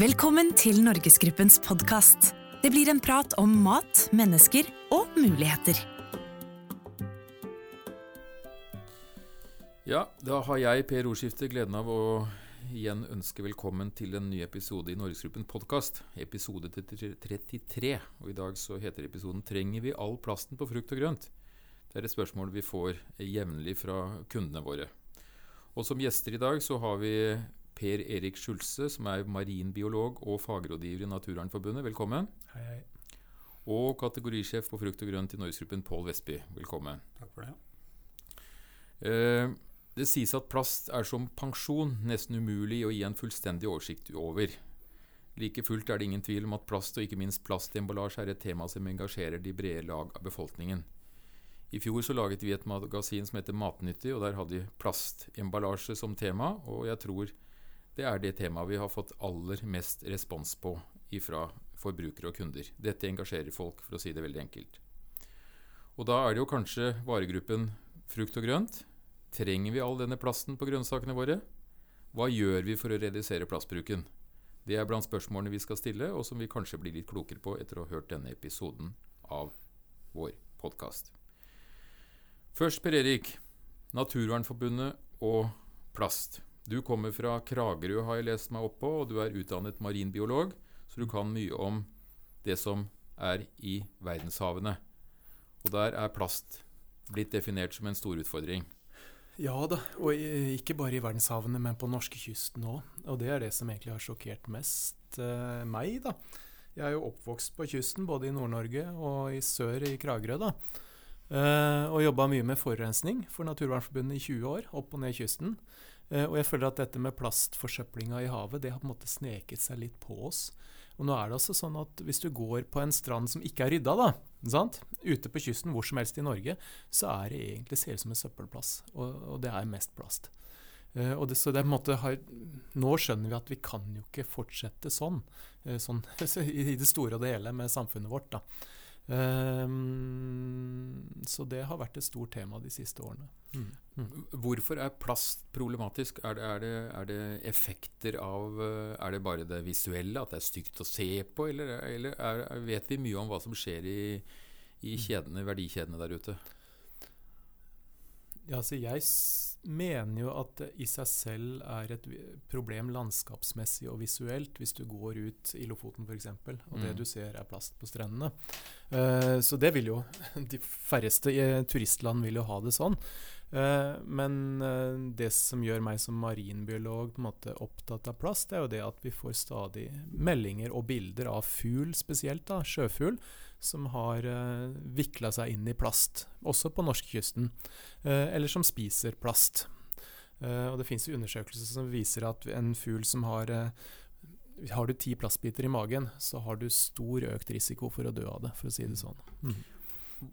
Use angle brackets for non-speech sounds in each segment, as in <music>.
Velkommen til Norgesgruppens podkast. Det blir en prat om mat, mennesker og muligheter. Ja, da har jeg, Per Ordskifte, gleden av å igjen ønske velkommen til en ny episode i Norgesgruppen podkast. Episode 33. Og i dag så heter episoden 'Trenger vi all plasten på frukt og grønt?' Det er et spørsmål vi får jevnlig fra kundene våre. Og som gjester i dag så har vi Per Erik Skjulse, som er marinbiolog og fagrådgiver i Naturvernforbundet. Velkommen. Hei, hei. Og kategorisjef på frukt og grønt i Norgesgruppen, Pål Vestby. Velkommen. Takk for det. Eh, det sies at plast er som pensjon, nesten umulig å gi en fullstendig oversikt over. Like fullt er det ingen tvil om at plast, og ikke minst plastemballasje, er et tema som engasjerer de brede lag av befolkningen. I fjor så laget vi et magasin som heter Matnyttig, og der hadde vi plastemballasje som tema. Og jeg tror det er det temaet vi har fått aller mest respons på ifra forbrukere og kunder. Dette engasjerer folk, for å si det veldig enkelt. Og da er det jo kanskje varegruppen frukt og grønt. Trenger vi all denne plasten på grønnsakene våre? Hva gjør vi for å redusere plastbruken? Det er blant spørsmålene vi skal stille, og som vi kanskje blir litt klokere på etter å ha hørt denne episoden av vår podkast. Først, Per Erik. Naturvernforbundet og plast. Du kommer fra Kragerø, har jeg lest meg opp på, og du er utdannet marinbiolog, så du kan mye om det som er i verdenshavene. Og der er plast blitt definert som en stor utfordring. Ja da, og ikke bare i verdenshavene, men på norskekysten òg. Og det er det som egentlig har sjokkert mest eh, meg, da. Jeg er jo oppvokst på kysten, både i Nord-Norge og i sør i Kragerø, da. Eh, og jobba mye med forurensning for Naturvernforbundet i 20 år, opp og ned kysten. Eh, og jeg føler at dette med plastforsøplinga i havet, det har på en måte sneket seg litt på oss. Og nå er det altså sånn at hvis du går på en strand som ikke er rydda, da, sant? ute på kysten hvor som helst i Norge, så er det egentlig ser ut som en søppelplass. Og, og det er mest plast. Uh, det, så det er på en måte har, Nå skjønner vi at vi kan jo ikke fortsette sånn, uh, sånn <laughs> i, det store og det hele med samfunnet vårt. da. Um, så det har vært et stort tema de siste årene. Mm. Mm. Hvorfor er plast problematisk? Er det, er, det, er det, effekter av Er det bare det visuelle, at det er stygt å se på, eller, eller er, vet vi mye om hva som skjer i, i kjedene, verdikjedene der ute? Ja, altså jeg mener jo at det i seg selv er et problem landskapsmessig og visuelt, hvis du går ut i Lofoten f.eks., og mm. det du ser er plast på strendene. Uh, så det vil jo <laughs> De færreste turistland vil jo ha det sånn. Uh, men uh, det som gjør meg som marinbiolog på en måte opptatt av plast, det er jo det at vi får stadig meldinger og bilder av fugl, spesielt da, sjøfugl, som har uh, vikla seg inn i plast, også på norskekysten, uh, eller som spiser plast. Uh, og Det fins undersøkelser som viser at en fugl som har Har du ti plastbiter i magen, så har du stor økt risiko for å dø av det, for å si det sånn. Mm.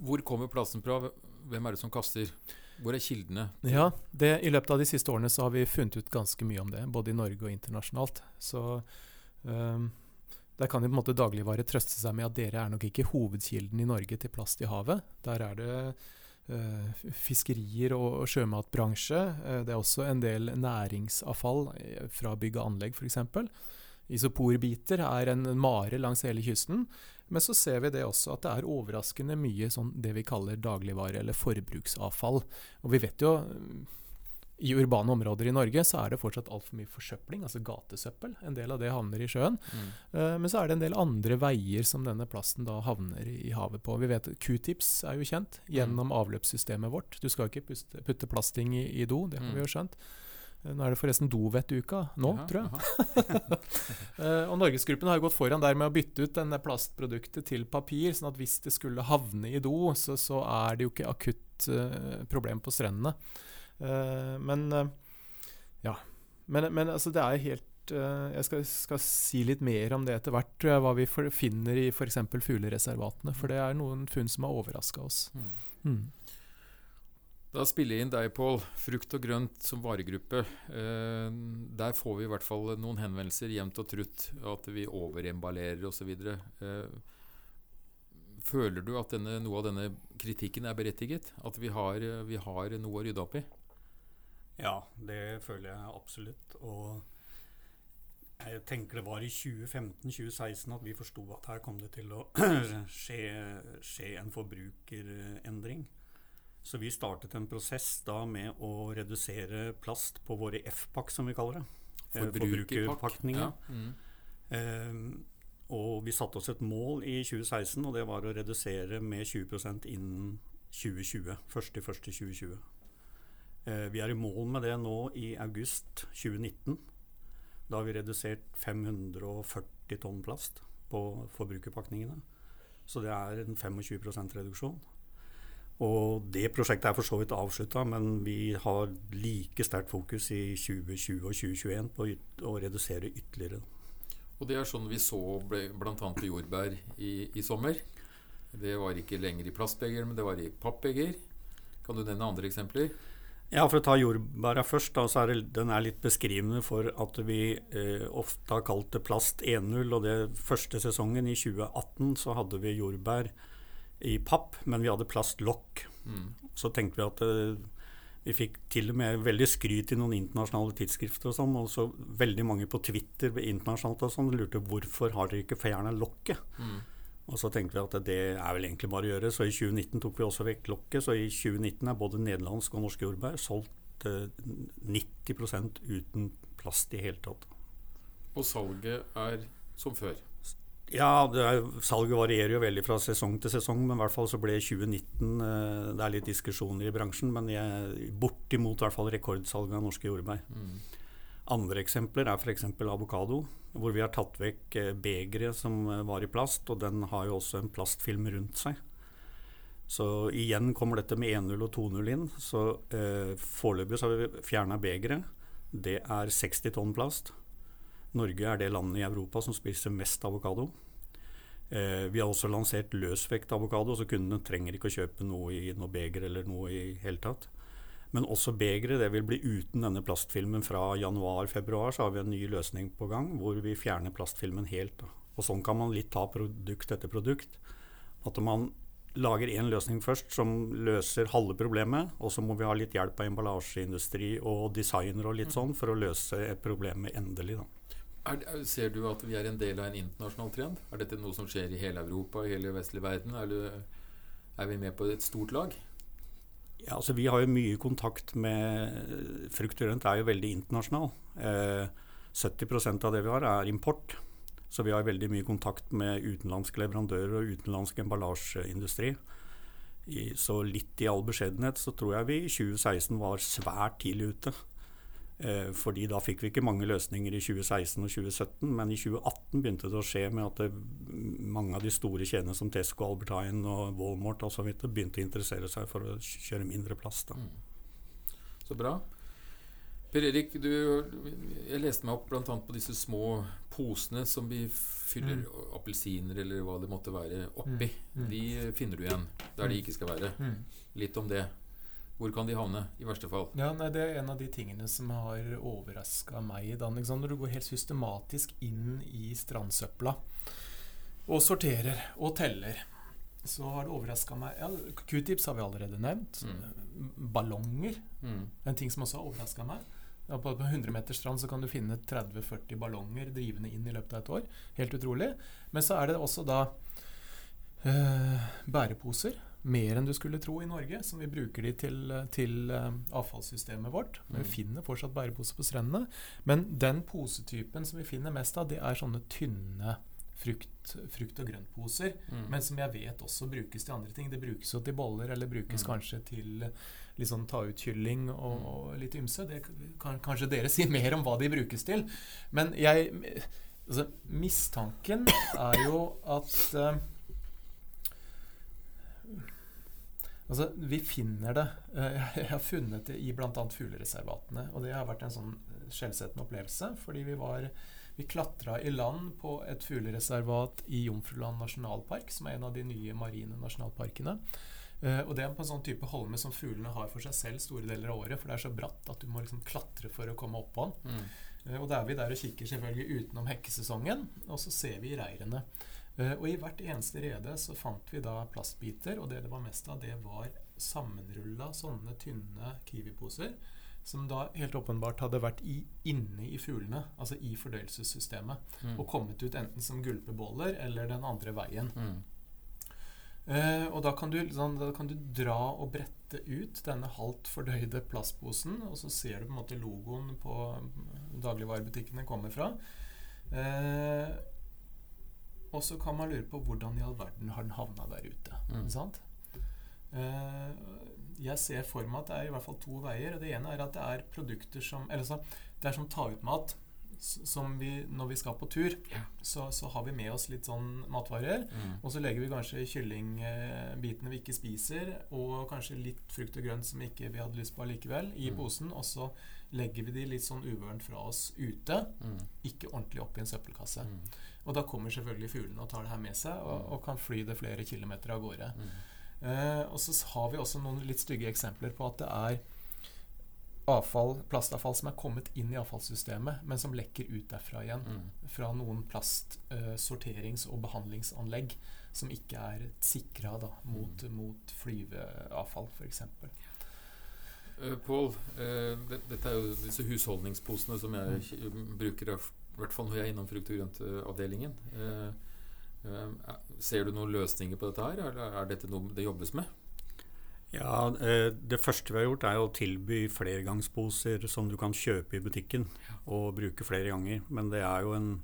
Hvor kommer plasten fra? Hvem er det som kaster? Hvor er kildene? Ja, det, I løpet av de siste årene så har vi funnet ut ganske mye om det, både i Norge og internasjonalt. Så um, der kan jo på en måte dagligvare trøste seg med at dere er nok ikke hovedkilden i Norge til plast i havet. Der er det uh, fiskerier og, sjømatbransje. Uh, det er også en del næringsavfall eh, fra bygg og anlegg f.eks. Isoporbiter er en mare langs hele kysten. Men så ser vi det også at det er overraskende mye sånn det vi kaller dagligvare eller forbruksavfall. Og vi vet jo i urbane områder i Norge så er det fortsatt altfor mye forsøpling, altså gatesøppel. En del av det havner i sjøen. Mm. Uh, men så er det en del andre veier som denne plasten da havner i havet på. Vi vet Q-tips er jo kjent gjennom mm. avløpssystemet vårt. Du skal ikke puste, putte plasting i, i, do, det har mm. vi jo skjønt. Uh, nå er det forresten dovettuka nå, ja, tror jeg. uh, <laughs> og Norgesgruppen har jo gått foran der med å bytte ut denne plastproduktet til papir, sånn at hvis det skulle havne i do, så, så er det jo ikke akutt problem på strendene. Uh, men uh, ja. Men, men, altså, det er helt uh, Jeg skal, skal, si litt mer om det etter hvert, tror jeg, hva vi for, finner i f.eks. fuglereservatene. For det er noen funn som har overraska oss. Mm. Mm. Da spiller jeg inn deg, Pål. Frukt og grønt som varegruppe. Eh, der får vi i hvert fall noen henvendelser jevnt og trutt. At vi overemballerer osv. Eh, føler du at denne, noe av denne kritikken er berettiget? At vi har, vi har noe å rydde opp i? Ja, det føler jeg absolutt. Og Jeg tenker det var i 2015-2016 at vi forsto at her kom det til å <clears throat> skje, skje en forbrukerendring. Så vi startet en prosess da med å redusere plast på våre F-pakk, som vi kaller det. Eh, Forbrukerpakninger. Ja. Mm. Eh, og vi satte oss et mål i 2016, og det var å redusere med 20% innen 2020. 1.1.2020. Eh, vi er i mål med det nå i august 2019. Da har vi redusert 540 tonn plast på forbrukerpakningene. Så det er en 25% reduksjon. Og det prosjektet er for så vidt avslutta, men vi har like sterkt fokus i 2020 og 2021 på å redusere ytterligere. Og det er sånn vi så bl.a. på jordbær i, i, sommer. Det var ikke lenger i plastbeger, men det var i pappbeger. Kan du nevne andre eksempler? Ja, For å ta jordbæra først, da, så er det, den er litt beskrivende for at vi eh, ofte har kalt det plast 1.0. Og det første sesongen, i 2018, så hadde vi jordbær i papp, men vi hadde plastlokk. Mm. Så tenkte vi at eh, vi fikk til og med veldig skryt i noen internasjonale tidsskrifter og sånn, og så veldig mange på Twitter internasjonalt og sånn lurte hvorfor har dere ikke fjerna lokket. Mm. Og så tenkte vi at det er vel egentlig bare å gjøre, så i 2019 tok vi også vekk lokket. Så i 2019 er både nederlandsk og norsk jordbær solgt eh, 90% uten plast i hele tatt. Og salget er som før? Ja, er, salget varierer jo veldig fra sesong til sesong, men i hvert fall så ble 2019 eh, Det er litt diskusjoner i bransjen, men jeg, bortimot i hvert fall rekordsalget av norske jordbær. Mm. Andre eksempler er f.eks. avokado, hvor vi har tatt vekk eh, begeret som eh, var i plast, og den har jo også en plastfilm rundt seg. Så igjen kommer dette med 1-0 og 2-0 inn. Så eh, foreløpig har vi fjerna begeret. Det er 60 tonn plast. Norge er det landet i Europa som spiser mest avokado. Eh, vi har også lansert løsvekt avokado, så kundene trenger ikke å kjøpe noe i noe beger eller noe i hele tatt. Men også begeret det vil bli uten denne plastfilmen fra januar-februar. Så har vi en ny løsning på gang hvor vi fjerner plastfilmen helt. Og sånn kan man litt ta produkt etter produkt. At man lager én løsning først som løser halve problemet, og så må vi ha litt hjelp av emballasjeindustri og designer og litt sånn for å løse problemet endelig. da. Er, ser du at vi er en del av en internasjonal trend? Er dette noe som skjer i hele Europa, i hele vestlig verden? Er, du, er, vi med på et stort lag? Ja, altså Vi har jo mye kontakt med Frukt og grønt er jo veldig internasjonal. Eh, 70% av det vi har, er import. Så vi har veldig mye kontakt med utenlandske leverandører og utenlandsk emballasjeindustri. I, så litt i all beskjedenhet så tror jeg vi i 2016 var svært tidlig ute. Eh, fordi da fikk vi ikke mange løsninger i 2016 og 2017, men i 2018 begynte det å skje med at det, mange av de store kjedene som Tesco, Albert Heijn og Walmart og så vidt, begynte å interessere seg for å kjøre mindre plass. Da. Mm. Så bra. Per Erik, du, jeg leste meg opp bl.a. på disse små posene som vi fyller mm. appelsiner eller hva det måtte være, oppi. Mm. mm. De finner du igjen der de mm. ikke skal være. Mm. Litt om det. Hvor kan de havne, i verste fall? Ja, nei, Det er en av de tingene som har overraska meg. Dan, Når du går helt systematisk inn i strandsøpla og sorterer og teller, så har det overraska meg ja, Q-tips har vi allerede nevnt. Mm. Ballonger. Mm. En ting som også har overraska meg. Ja, på 100 meters strand så kan du finne 30-40 ballonger drivende inn i løpet av et år. Helt utrolig. Men så er det også da øh, bæreposer mer enn du skulle tro i Norge, som vi bruker de til, til uh, avfallssystemet vårt. Men vi mm. finner fortsatt bæreposer på strendene. Men den posetypen som vi finner mest av, det er sånne tynne frukt, frukt og grøntposer. Mm. Men som jeg vet også brukes til andre ting. Det brukes jo til boller, eller brukes mm. kanskje til litt sånn ta ut kylling og, mm. og litt ymse. Det kan kanskje dere si mer om hva de brukes til. Men jeg altså, Mistanken er jo at uh, Altså, vi finner det. Eh, jeg har funnet det i bl.a. fuglereservatene. Og det har vært en sånn eh, skjellsettende opplevelse. Fordi vi var Vi klatra i land på et fuglereservat i Jomfruland nasjonalpark, som er en av de nye marine nasjonalparkene. Uh, og det er på en sånn type holme som fuglene har for seg selv store deler av året. For det er så bratt at du må liksom klatre for å komme opp på den. Mm. Og da er vi der og kikker selvfølgelig utenom hekkesesongen, og så ser vi reirene. Eh, og i hvert eneste rede så fant vi da plastbiter, og det det var mest av, det var sammenrulla sånne tynne Kiwi-poser som da helt åpenbart hadde vært i, inne i fuglene, altså i fordøyelsessystemet, Mm. og kommet ut enten som gulpeboller eller den andre veien. Mm. Eh, og da kan, du, sånn, da kan du dra og brette ut denne halvt fordøyde plastposen, og så ser du på en måte logoen på dagligvarebutikkene kommer fra. Eh, og så kan man lure på hvordan i all verden har den havna der ute. Mm. Sant? Uh, jeg ser for meg at det er i hvert fall to veier. og Det ene er at det er produkter som Eller så, det er som ta-ut-mat. Som vi, når vi skal på tur, yeah. så, så har vi med oss litt sånn matvarer. Mm. Og så legger vi kanskje kyllingbitene vi ikke spiser, og kanskje litt frukt og grønt som ikke vi hadde lyst på likevel, i Mm. posen. Og så legger vi de litt sånn uvørent fra oss ute, Mm. ikke ordentlig opp i en søppelkasse. Mm. Og da kommer selvfølgelig fuglene og tar det her med seg, og, Mm. og kan fly det flere kilometer av gårde. Mm. Eh, og så har vi også noen litt stygge eksempler på at det er avfall, plastavfall som er kommet inn i avfallssystemet, men som lekker ut derfra igjen. Mm. Fra noen plastsorterings- og behandlingsanlegg som ikke er sikra mot, Mm. mot flyveavfall, f.eks. Uh, Pål, eh, dette er jo disse husholdningsposene som jeg k- bruker, i hvert fall når jeg er innom frukt- og grøntavdelingen. Eh, eh, ser du noen løsninger på dette her, eller er dette noe det jobbes med? Ja, eh, Det første vi har gjort, er å tilby flergangsposer som du kan kjøpe i butikken og bruke flere ganger. Men det er jo en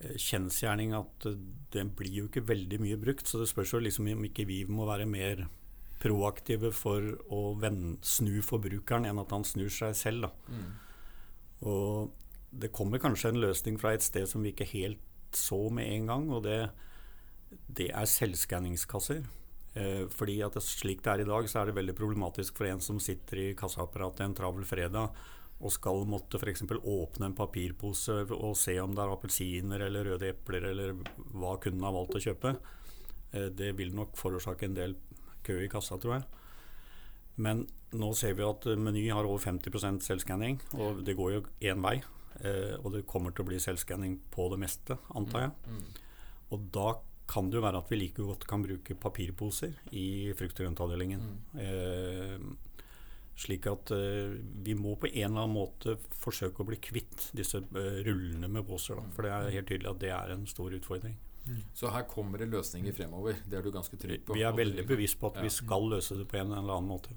eh, kjensgjerning at den blir jo ikke veldig mye brukt. Så det spørs jo liksom om ikke vi må være mer proaktive for å vende, snu forbrukeren enn at han snur seg selv. Mm. Og det kommer kanskje en løsning fra et sted som vi ikke helt så med en gang, og det, det er selvskanningskasser. Eh, fordi at det, slik det er i dag, så er det veldig problematisk for en som sitter i kassaapparatet en travel fredag og skal måtte f.eks. åpne en papirpose og se om det er appelsiner eller røde epler eller hva kunden har valgt å kjøpe. Eh, det vil nok forårsake en del kø i kassa, tror jeg. Men nå ser vi at eh, Meny har over 50% selvskanning, og det går jo én vei. Eh, og det kommer til å bli selvskanning på det meste, antar jeg. Mm. Og da kan det jo være at vi like godt kan bruke papirposer i frukt- og grøntavdelingen. Mm. Eh, slik at eh, vi må på en eller annen måte forsøke å bli kvitt disse eh, rullene med poser. Da. For det er helt tydelig at det er en stor utfordring. Så her kommer det løsninger fremover. Det er du ganske trygg på. Vi er veldig bevisst på at Ja. vi skal løse det på en eller annen måte.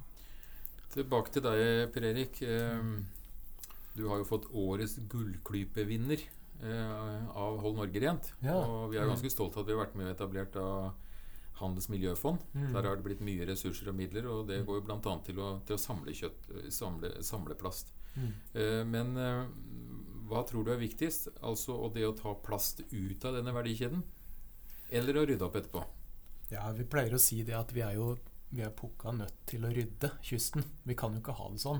Tilbake til deg, Per Erik. Eh, Du har jo fått årets gullklypevinner eh, av Hold Norge rent. Ja. Og vi er ganske stolt av at vi har vært med og etablert av Handels miljøfond. Mm. Der har det blitt mye ressurser og midler, og det går jo bl.a. Til, å- til å samle kjøtt, eh, samle, samle plast. Mm. Eh, Men eh, hva tror du er viktigst? Altså og det å ta plast ut av denne verdikjeden? Eller å rydde opp etterpå? Ja, vi pleier å si det at vi er jo vi er pukka nødt til å rydde kysten. Vi kan jo ikke ha det sånn.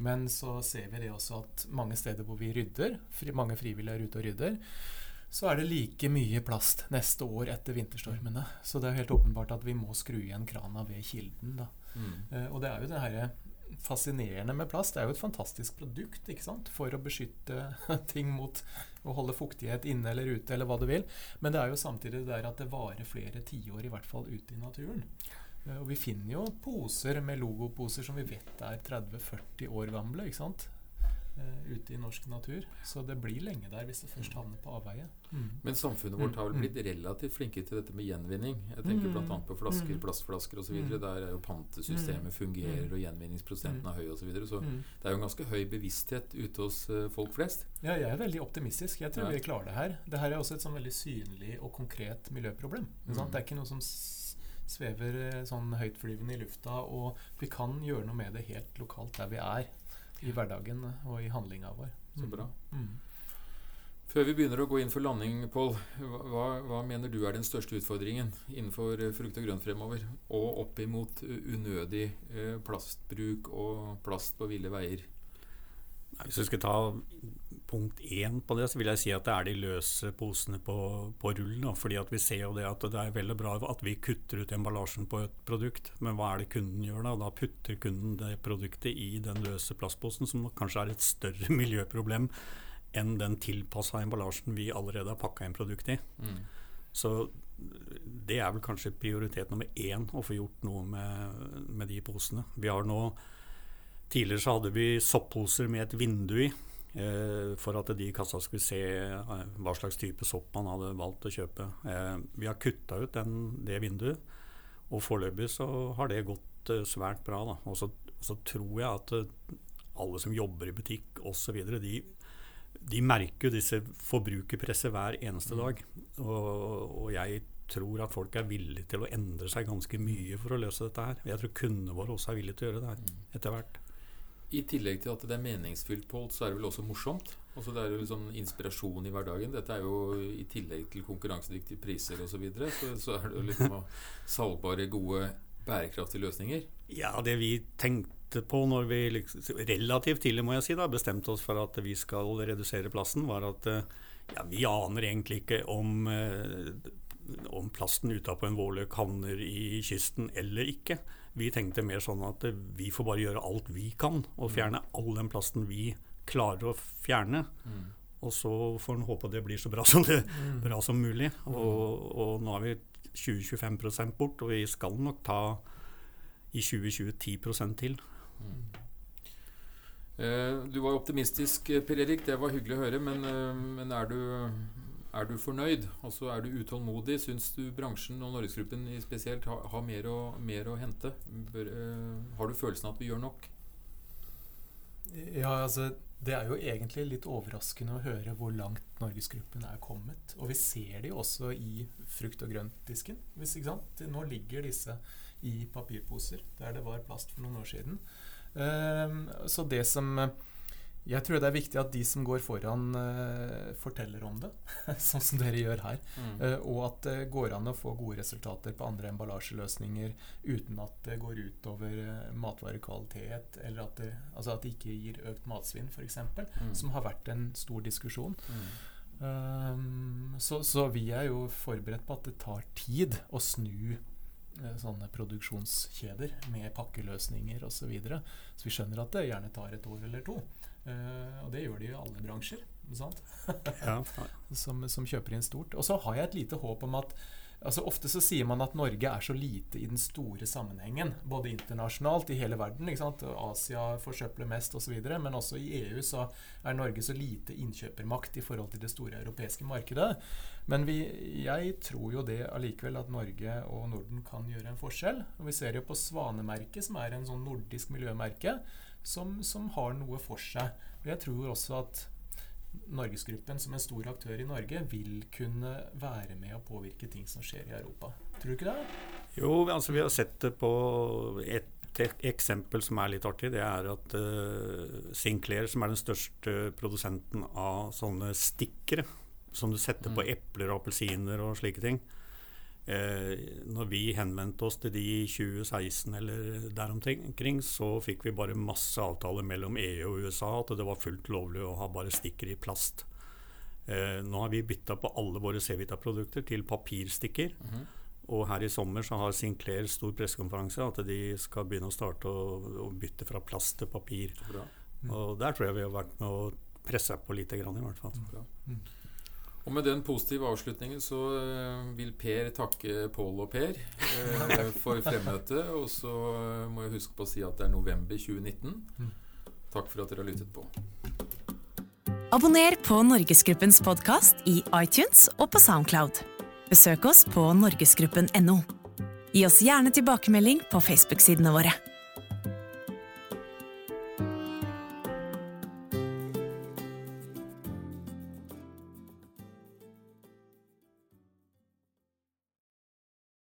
Men så ser vi det også at mange steder hvor vi rydder, fri, mange frivillige er ute og rydder, så er det like mye plast neste år etter vinterstormene. Så det er helt åpenbart at vi må skru igjen krana ved kilden. Da. Mm. Eh, og det er jo det herre fascinerende med plast. Det er jo et fantastisk produkt ikke sant? for å beskytte <laughs> ting mot å holde fuktighet inne eller ute, eller hva du vil. Men det er jo samtidig det der at det varer flere tiår i hvert fall ute i naturen. Eh, Og vi finner jo poser med logoposer som vi vet er 30-40 år gamle. ikke sant? Eh, ute i norsk natur. Så det blir lenge der hvis det først havner på avveie. Mm. Men samfunnet vårt har vel Mm, blitt relativt flinke til dette med gjenvinning. Jeg tenker Mm, bl.a. på flasker, mm. plastflasker osv. Mm. Der er jo pantesystemet fungerer, Mm. og gjenvinningsprosenten er høy osv. Så, videre. så Mm. det er jo en ganske høy bevissthet ute hos eh, folk flest. Ja, jeg er veldig optimistisk. Jeg tror Ja. vi klarer det her. Det her er også et sånn veldig synlig og konkret miljøproblem. sant? Mm. Det er ikke noe som svever eh, sånn høytflyvende i lufta, og vi kan gjøre noe med det helt lokalt der vi er. I hverdagen og i handlinga vår. Så Mm. bra. Mm. Før vi begynner å gå inn for landing, Pål, hva, hva mener du er den største utfordringen innenfor eh, frukt og grønt fremover? Og opp imot eh, unødig eh, plastbruk og plast på ville veier? Hvis vi skal ta punkt én på det, så vil jeg si at det er de løse posene på, på rull. Da. Fordi at vi ser jo det at det er veldig bra at vi kutter ut emballasjen på et produkt. Men hva er det kunden gjør da? Da putter kunden det produktet i den løse plastposen, som kanskje er et større <laughs> miljøproblem enn den tilpassa emballasjen vi allerede har pakka inn produktet i. Mm. Så det er vel kanskje prioritet nummer én å få gjort noe med, med de posene. Vi har nå Tidligere så hadde vi soppposer med et vindu i, eh, for at de i kassa skulle se eh, hva slags type sopp man hadde valgt å kjøpe. Eh, vi har kutta ut den, det vinduet, og foreløpig så har det gått svært bra. Og så, så tror jeg at alle som jobber i butikk osv., de, de merker jo disse forbrukerpresset hver eneste dag. Og, og jeg tror at folk er villige til å endre seg ganske mye for å løse dette her. Jeg tror kundene våre også er villige til å gjøre det her etter hvert. I tillegg til at det er meningsfylt, Pål, så er det vel også morsomt? Også det er jo liksom inspirasjon i hverdagen. Dette er jo i tillegg til konkurransedyktige priser osv. Så, videre, så så er det jo liksom salgbare, gode, bærekraftige løsninger. Ja, det vi tenkte på når vi liksom, relativt tidlig må jeg si da, bestemte oss for at vi skal redusere plassen, var at ja, vi aner egentlig ikke om om plasten utapå en vårløk havner i kysten eller ikke. Vi tenkte mer sånn at vi får bare gjøre alt vi kan og fjerne all den plasten vi klarer å fjerne. Mm. Og så får en håpe det blir så bra <laughs> som, det, mm. bra som mulig. Og, og, nå har vi 20-25% bort, og vi skal nok ta i 2020 10 til. Mm. Eh, du var optimistisk, Per Erik. Det var hyggelig å høre. Men, eh, men er du er du fornøyd? Altså Er du utålmodig? Syns du bransjen og Norgesgruppen spesielt har, har mer, å, mer, å, hente? Bør, uh, har du følelsen av at vi gjør nok? Ja, altså Det er jo egentlig litt overraskende å høre hvor langt Norgesgruppen er kommet. Og vi ser det jo også i frukt- og grøntdisken. Hvis, ikke sant? Nå ligger disse i papirposer der det var plast for noen år siden. Uh, så det som jeg tror det er viktig at de som går foran, uh, forteller om det, <laughs> sånn som dere gjør her. Mm. Uh, og at det går an å få gode resultater på andre emballasjeløsninger uten at det går utover uh, matvarekvalitet, eller at det, altså at det ikke gir økt matsvinn, f.eks., mm. som har vært en stor diskusjon. Mm. Um, så, så, vi er jo forberedt på at det tar tid å snu sånne produksjonskjeder med pakkeløsninger osv. Så, videre. så vi skjønner at det gjerne tar et år eller to. Uh, og det gjør de i alle bransjer, ja. <laughs> som, som, kjøper inn stort. Og så har jeg et lite håp om at altså Ofte så sier man at Norge er så lite i den store sammenhengen, både internasjonalt i hele verden. Asia forsøpler mest osv. Men også i EU så er Norge så lite innkjøpermakt i forhold til det store europeiske markedet. Men vi, jeg tror jo det allikevel at Norge og Norden kan gjøre en forskjell. Og vi ser jo på Svanemerket, som er en sånn nordisk miljømerke som, som, har noe for seg. Og jeg tror også at Norgesgruppen som en stor aktør i Norge vil kunne være med å påvirke ting som skjer i Europa. Tror du ikke det? Jo, altså vi har sett det på et eksempel som er litt artig, det er at uh, Sinclair, som er den største produsenten av sånne stikkere som du setter mm. på epler og appelsiner og slike ting, når vi henvendte oss til de i 2016 eller der omkring, så fikk vi bare masse avtaler mellom EU og USA at det var fullt lovlig å ha bare stikker i plast. Eh, nå har vi bytta på alle våre C-Vita-produkter til papirstikker. Mm -hmm. Og her i sommer så har Sinclair stor pressekonferanse at de skal begynne å starte å, å bytte fra plast til papir. Mm. Og der tror jeg vi har vært med å presse på lite grann, i hvert fall. Mm. Og med den positive avslutningen så eh, vil Per takke Pål og Per eh, <laughs> for fremmøtet. Og så eh, må jeg huske på å si at det er november 2019. Mm. Takk for at dere har lyttet på. Abonner på Norgesgruppens podkast i iTunes og på Soundcloud. Besøk oss på norgesgruppen.no. Gi oss gjerne tilbakemelding på Facebook-sidene våre.